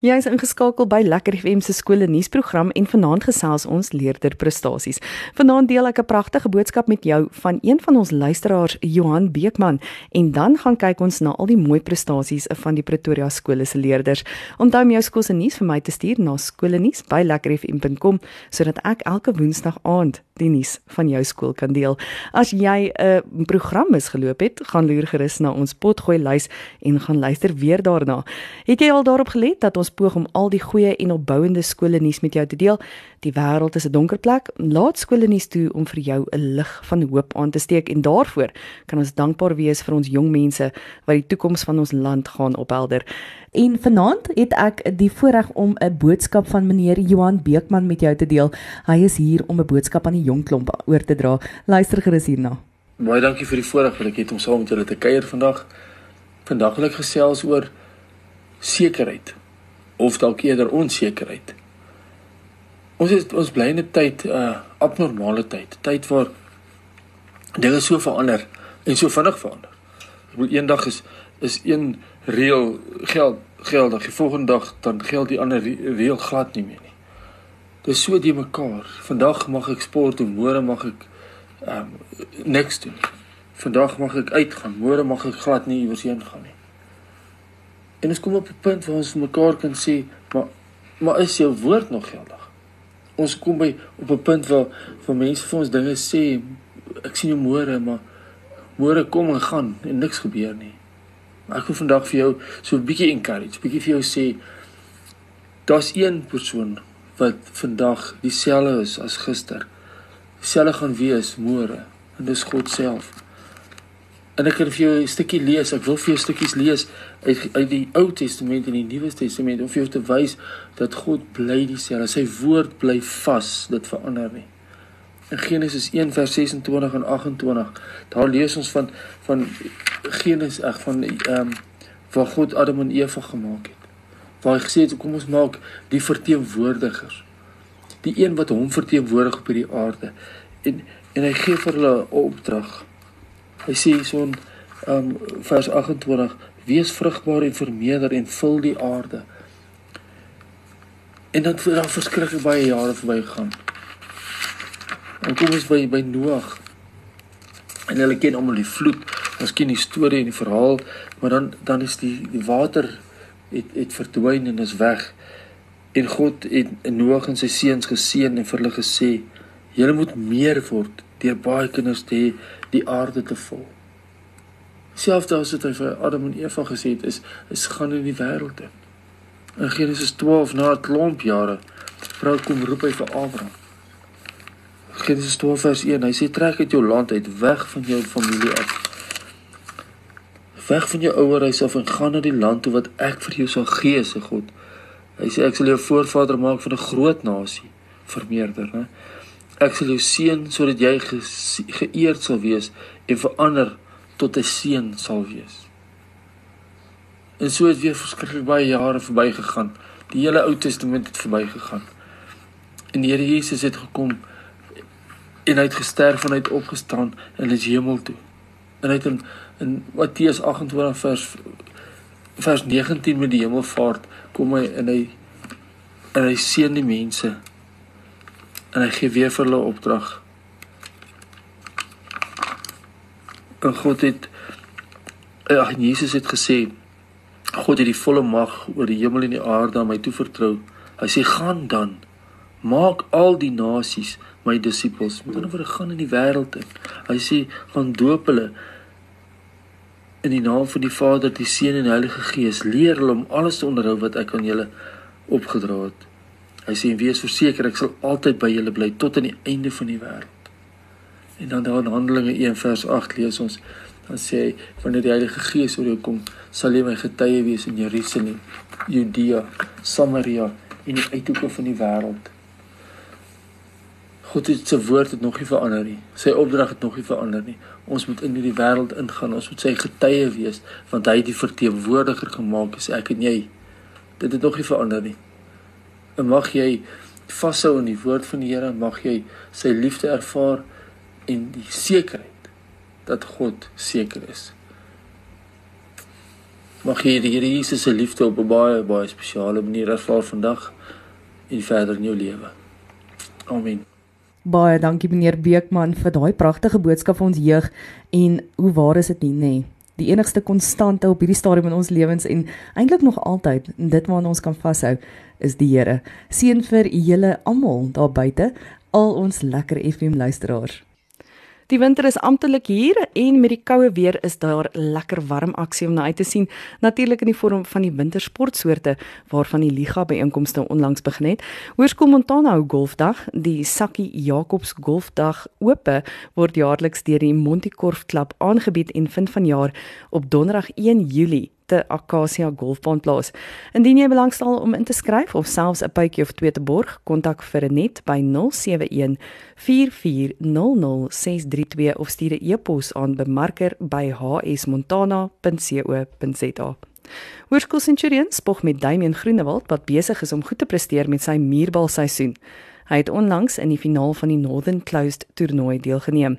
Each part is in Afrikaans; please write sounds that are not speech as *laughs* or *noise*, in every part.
Jy is ingeskakel by Lekker FM se skole nuusprogram en vanaand gesels ons leerder prestasies. Vanaand deel ek 'n pragtige boodskap met jou van een van ons luisteraars, Johan Beekman, en dan gaan kyk ons na al die mooi prestasies van die Pretoria skole se leerders. Onthou om jou skool se nuus vir my te stuur na skolenuus@lekkerfm.com sodat ek elke woensdag aand die nuus van jou skool kan deel. As jy 'n program misgeloop het, gaan loer gerus na ons potgooi lys en gaan luister weer daarna. Het jy al daarop gelet dat ons ons poog om al die goeie en opbouende skole nuus met jou te deel. Die wêreld is 'n donker plek. Laat skole nuus toe om vir jou 'n lig van hoop aan te steek en daarvoor kan ons dankbaar wees vir ons jong mense wat die toekoms van ons land gaan ophelder. En vanaand het ek die voorreg om 'n boodskap van meneer Johan Beekman met jou te deel. Hy is hier om 'n boodskap aan die jong klomp oor te dra. Luister gerus hierna. Baie dankie vir die voorreg wat ek het om saam met julle te kuier vandag. Vandag wil ek gesels oor sekerheid of dalk eerder onsekerheid. Ons is ons bly in 'n tyd 'n uh, abnormale tyd, tyd waar dinge so verander en so vinnig verander. Ek bedoel eendag is is een reël geld geldig, die volgende dag dan geld die ander reël glad nie meer nie. Dis so die mekaar. Vandag mag ek sport en môre mag ek ehm um, niks doen. Vandag mag ek uitgaan, môre mag ek glad nie iewers heen gaan nie. En ons kom op 'n punt waar ons mekaar kan sê, maar maar is jou woord nog geldig? Ons kom by op 'n punt waar waar mense vir ons dinge sê, ek sien jou môre, maar môre kom en gaan en niks gebeur nie. Maar ek wil vandag vir jou so 'n bietjie encourage, bietjie vir jou sê daar's een persoon wat vandag dieselfde is as gister. Dieselfde gaan wees môre en dis God self. En ek kan vir jou 'n stukkie lees. Ek wil vir jou stukkies lees uit uit die Ou Testament en die Nuwe Testament om vir jou te wys dat God bly dieselfde. Sy woord bly vas. Dit verander nie. In Genesis 1 vers 26 en 28, daar lees ons van van Genesis ag van ehm um, waar God Adam en Eva gemaak het. Waar hy gesê het kom ons maak die verteenwoordigers. Die een wat hom verteenwoordig op hierdie aarde. En en hy gee vir hulle 'n opdrag Hy sê so in um vers 28: Wees vrugbaar en vermeerder en vul die aarde. En dan vir dan verskriklik baie jare verby gegaan. En kom ons by by Noag. En hulle ken almal die vloed. Ons ken die storie en die verhaal, maar dan dan is die die water het het verdwyn en is weg. En God het Noag en sy seuns geseën en vir hulle gesê: "Julle moet meer word deur baie kinders te hê die aarde te vul. Selfs as dit hy vir Adam en Eva gesê het is is gaan in die wêreld in. In Genesis 12 na 'n klomp jare vrou kom roep hy vir Abraham. Genesis 12 vers 1 hy sê trek uit jou land uit weg van jou familie af. Weg van jou ouerhuis af en gaan na die land toe wat ek vir jou sal gee, sê God. Hy sê ek sal jou voorvader maak van 'n groot nasie, vermeerder, né? Ek sal jou seën sodat jy ge geëerd sal wees en verander tot 'n seën sal wees. En so het weer verskriklik baie jare verbygegaan. Die hele Ou Testament het verbygegaan. En die Here Jesus het gekom en hy het gesterf en hy het opgestaan en is hemel toe. En hy het in, in Matteus 28 vers vers 19 met die hemelvaart kom hy en hy en hy seën die mense en hy gee weer vir hulle opdrag. En God het ja, Jesus het gesê God het die volle mag oor die hemel en die aarde aan my toe vertrou. Hy sê gaan dan maak al die nasies my disippels. Met ander woorde gaan in die wêreld in. Hy sê gaan doop hulle in die naam van die Vader, die Seun en die Heilige Gees. Leer hulle om alles te onderhou wat ek aan julle opgedra het. Hy sê wees verseker ek sal altyd by julle bly tot aan die einde van die wêreld. En dan daar in Handelinge 1 vers 8 lees ons dan sê hy wanneer die Heilige Gees oor jou kom, sal jy my getuie wees in Jerusalem, Judea, Samaria en die uithoeke van die wêreld. God het sy woord het nog nie verander nie. Sy opdrag het nog nie verander nie. Ons moet in hierdie wêreld ingaan. Ons moet sy getuie wees want hy het die verteenwoordiger gemaak, sê ek en jy. Dit het nog nie verander nie. En mag jy vashou aan die woord van die Here, mag jy sy liefde ervaar en die sekerheid dat God seker is. Mag hier die Here Jesus se liefde op 'n baie baie spesiale manier ervaar vandag en verder in jou lewe. Amen. Baie dankie meneer Beekman vir daai pragtige boodskap vir ons jeug en hoe waar is dit nie nê? Nee? Die enigste konstante op hierdie stadium in ons lewens en eintlik nog altyd dit waarna ons kan vashou is die Here. Seën vir julle almal daar buite, al ons lekker FM luisteraars. Die winter is amptelik hier en met die koue weer is daar lekker warm aksie om na uit te sien. Natuurlik in die vorm van die wintersportsoorte waarvan die liga byeenkomste onlangs begin het. Hoërskool Montana hou golfdag. Die Sakkie Jacobs Golfdag ope word jaarliks deur die Montikorf Klub aangebied en vind vanjaar op Donderdag 1 Julie te Acacia Golfbaan plaas. Indien jy belangstel om in te skryf of selfs 'n puitjie of twee te borg, kontak vir Renet by 071 4400632 of stuur 'n e-pos aan bemarker@hsmontana.co.za. Hoërskool Centurion spog met Damian Groenewald wat besig is om goed te presteer met sy muurbalseisoen. Hy het onlangs in die finaal van die Northern Closed toernooi deelgeneem.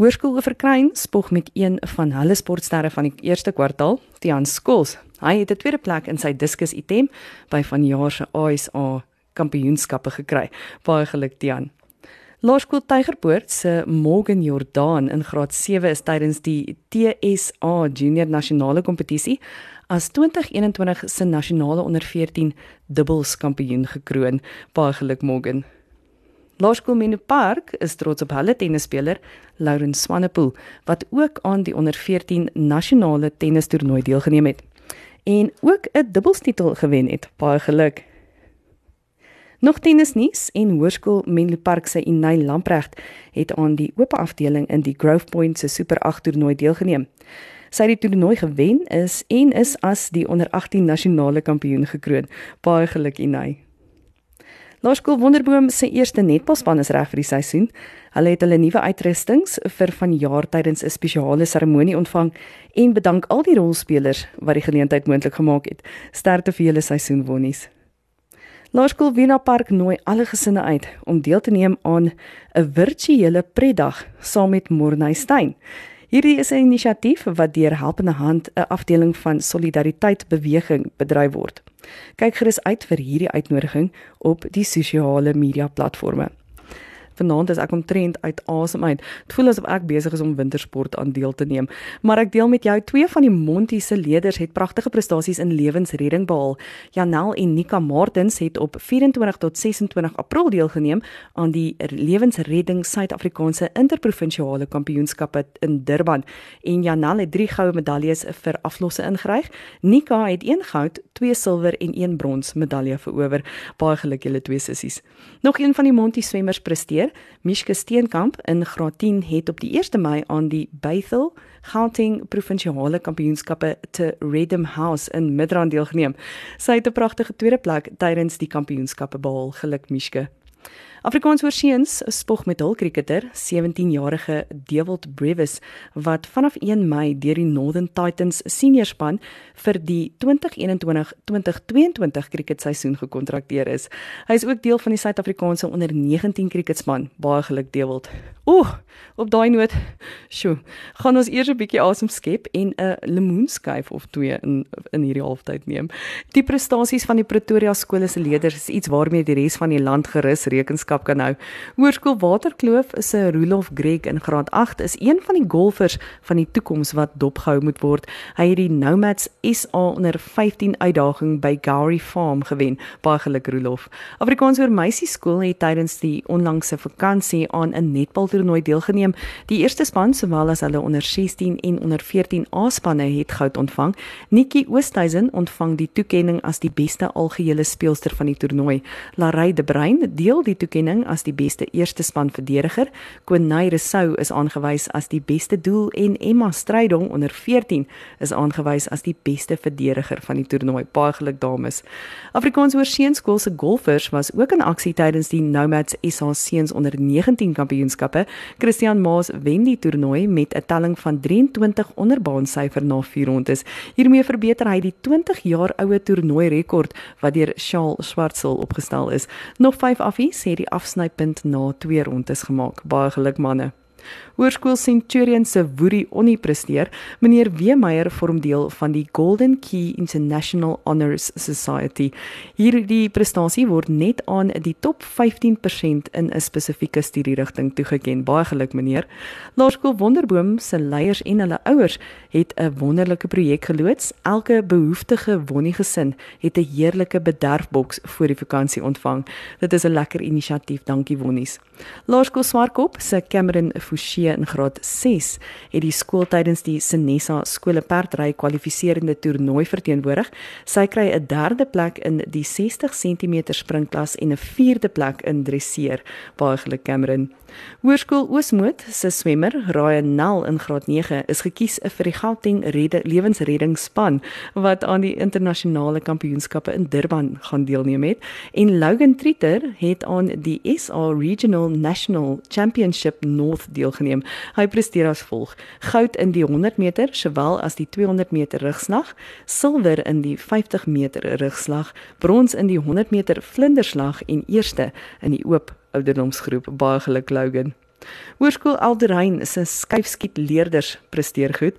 Hoërskool Verkruin spog met een van hulle sportsterre van die eerste kwartaal, Tian Skols. Hy het 'n tweede plek in sy diskus item by vanjaar se ASA kampioenskappe gekry. Baie geluk Tian. Laerskool Tygerpoort se Morgan Jordan in graad 7 is tydens die TSA Junior Nasionale Kompetisie as 2021 se nasionale onder 14 dubbels kampioen gekroon. Baie geluk Morgan. Laerskool Menno Park is trots op hulle tennisspeler Lauren Swanepoel wat ook aan die onder 14 nasionale tennistoernooi deelgeneem het en ook 'n dubbelstitel gewen het. Baie geluk. Nog tennisnuus en Hoërskool Menlo Park se Inay Lamprecht het aan die oop afdeling in die Grove Point se Super 8 toernooi deelgeneem. Sy het die toernooi gewen is en is as die onder 18 nasionale kampioen gekroon. Baie geluk Inay. Laerskool Wonderboom se eerste netbalspan is reg vir die seisoen. Hulle het hulle nuwe uitrustings vir vanjaar tydens 'n spesiale seremonie ontvang en bedank al die rolspelers wat die geleentheid moontlik gemaak het. Sterkte vir julle seisoenwonnies. Laerskool Wena Park nooi alle gesinne uit om deel te neem aan 'n virtuele pretdag saam met Morney Steyn. Hierdie is 'n inisiatief wat deur Helpende Hand, 'n afdeling van Solidariteit Beweging, bedryf word. Kyk gerus uit vir hierdie uitnodiging op die sosiale media platforms vanaand is ek omtrent uit asem uit. Dit voel asof ek besig is om wintersport aan deel te neem. Maar ek deel met jou twee van die Monti se leerders het pragtige prestasies in lewensredding behaal. Janel en Nika Martins het op 24 tot 26 April deelgeneem aan die lewensredding Suid-Afrikaanse interprovinsiale kampioenskappe in Durban. En Janel het 3 goue medaljes vir aflosse ingeryg. Nika het 1 goud, 2 silwer en 1 brons medalje verower. Baie geluk julle twee sissies. Nog een van die Monti swemmers presteer Mishke Steenkamp in graad 10 het op die 1 Mei aan die Bethel Gauteng provinsiale kampioenskappe te Redem House in Midrand deelgeneem. Sy het 'n pragtige tweede plek tydens die kampioenskappe behaal. Geluk Mishke. Afrikaans oorseuns spog met hul kriketer 17-jarige Dewald Brevis wat vanaf 1 Mei deur die Northern Titans senior span vir die 2021-2022 kriketseisoen gekontrakteer is. Hy is ook deel van die Suid-Afrikaanse onder 19 kriketspan. Baie geluk Dewald. Oeg, op daai noot, sjoe, gaan ons eers 'n bietjie asem skep en 'n lemoenskyf of twee in in hierdie halftyd neem. Die prestasies van die Pretoria skole se leerders is iets waarmee die res van die land gerus rekenskap kan hou. Hoërskool Waterkloof 'n Rolof Greg in graad 8 is een van die golfers van die toekoms wat dopgehou moet word. Hy het die Nomads SA onder 15 uitdaging by Gowrie Farm gewen. Baie geluk Rolof. Afrikaans oor meisie skool het tydens die onlangse vakansie aan 'n netbal toernooi deelgeneem. Die eerste span sowel as hulle onder 16 en onder 14 A-spanne het goud ontvang. Nikki Oosthuizen ontvang die toekenning as die beste algehele speelster van die toernooi. Larey De Bruin deel die toekenning as die beste eerste span verdediger. Konay Resou is aangewys as die beste doel en Emma Strydom onder 14 is aangewys as die beste verdediger van die toernooi. Baie geluk dames. Afrikaans Oorseunskool se golfers was ook in aksie tydens die Nomads SA seuns onder 19 kampioenskappe Christian Maas wen die toernooi met 'n telling van 23 onderbaan syfer na 4 rondes. Hiermee verbeter hy die 20 jaar oue toernooi rekord wat deur Charles Schwartzel opgestel is. Nog 5 affies het die afsnypunt na 2 rondes gemaak. Baie geluk manne. Hoërskool Centurion se Woerie Onnie presteer. Meneer Weemeyer vorm deel van die Golden Key International Honours Society. Hierdie prestasie word net aan die top 15% in 'n spesifieke studierigting toegeken. Baie geluk meneer. Laerskool Wonderboom se leiers en hulle ouers het 'n wonderlike projek geloods. Elke behoeftige wonnie gesin het 'n heerlike bederfboks vir die vakansie ontvang. Dit is 'n lekker inisiatief. Dankie wonnies. Laerskool Swartkop se Cameron Fouchee in graad 6 het die skool tydens die Senesa skoleperdry kwalifiserende toernooi verteenwoordig. Sy kry 'n derde plek in die 60 cm springklas en 'n vierde plek in dresseer. Baie geluk Cameron. Hoërskool Oosmoed se swemmer, Ryan Nel in graad 9, is gekies vir die Gauteng Redde Lewensreddingsspan wat aan die internasionale kampioenskappe in Durban gaan deelneem het. En Logan Trieter het aan die SA Regional National Championship North deelgeneem. Hy presteer as volg: goud in die 100 meter sowel as die 200 meter rugslag, silwer in die 50 meter rugslag, brons in die 100 meter vlinderslag en eerste in die oop ouderdomsgroep. Baie geluk Logan. Hoërskool Alderein se skuifskiet leerders presteer goed.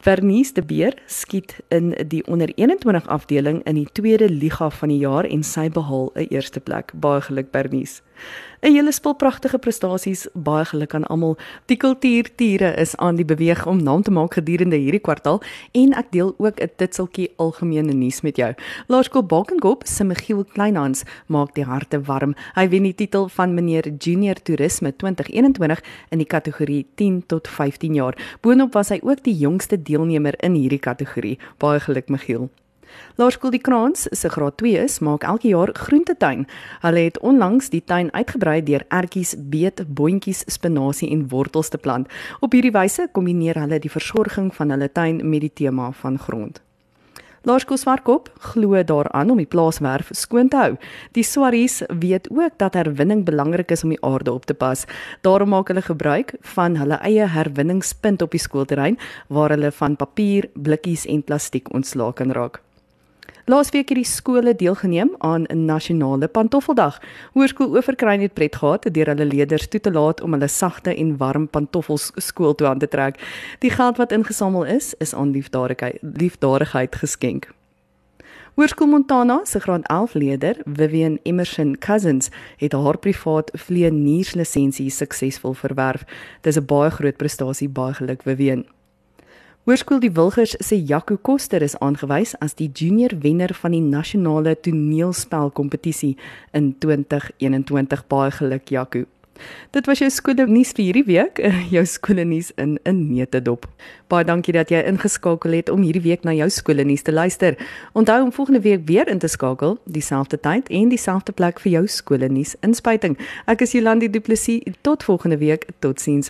Vernies de Beer skiet in die onder 21 afdeling in die tweede liga van die jaar en sy behaal 'n eerste plek. Baie geluk Bernies. 'n Hele spul pragtige prestasies, baie geluk aan almal. Die kultuurtiere is aan die beweeg om naam te maak gedurende hierdie kwartaal en ek deel ook 'n titseltjie algemene nuus met jou. Laerskool Balkenkop se Michiel Kleinhans maak die harte warm. Hy wen die titel van meneer Junior Toerisme 2021 in die kategorie 10 tot 15 jaar. Boonop was hy ook die jongste deelnemer in hierdie kategorie. Baie geluk Michiel. Laerskool die Kraans se graad 2 is maak elke jaar groentetuin. Hulle het onlangs die tuin uitgebrei deur ertjies, beet, boontjies, spinasie en wortels te plant. Op hierdie wyse kombineer hulle die versorging van hulle tuin met die tema van grond. Laerskool Swartkop glo daaraan om die plaaswerf skoon te hou. Die Swaries weet ook dat herwinning belangrik is om die aarde op te pas. Daarom maak hulle gebruik van hulle eie herwinningspunt op die skoolterrein waar hulle van papier, blikkies en plastiek ontslae kan raak. Laasweek het die skole deelgeneem aan 'n nasionale pantoffeldag. Hoërskool Oeverkruin het pret gehad deur hulle leerders toe te laat om hulle sagte en warm pantoffels skool toe aan te trek. Die geld wat ingesamel is, is aan liefdadigheid, liefdadigheid geskenk. Hoërskool Montana se graad 11 leerder, Vivian Emerson Cousins, het haar privaat vlieënierslisensie suksesvol verwerf. Dis 'n baie groot prestasie, baie geluk Vivian. Hoërskool Die Wilgers se Jaco Koster is aangewys as die junior wenner van die nasionale toneelspelkompetisie in 2021. Baie geluk Jaco. Dit was jou skoolnuus vir hierdie week, *laughs* jou skoolnuus in 'n neutedop. Baie dankie dat jy ingeskakel het om hierdie week na jou skoolnuus te luister. Onthou om volgende week weer in te skakel, dieselfde tyd en dieselfde plek vir jou skoolnuus inspuiting. Ek is Jolandi Du Plessis. Tot volgende week. Totsiens.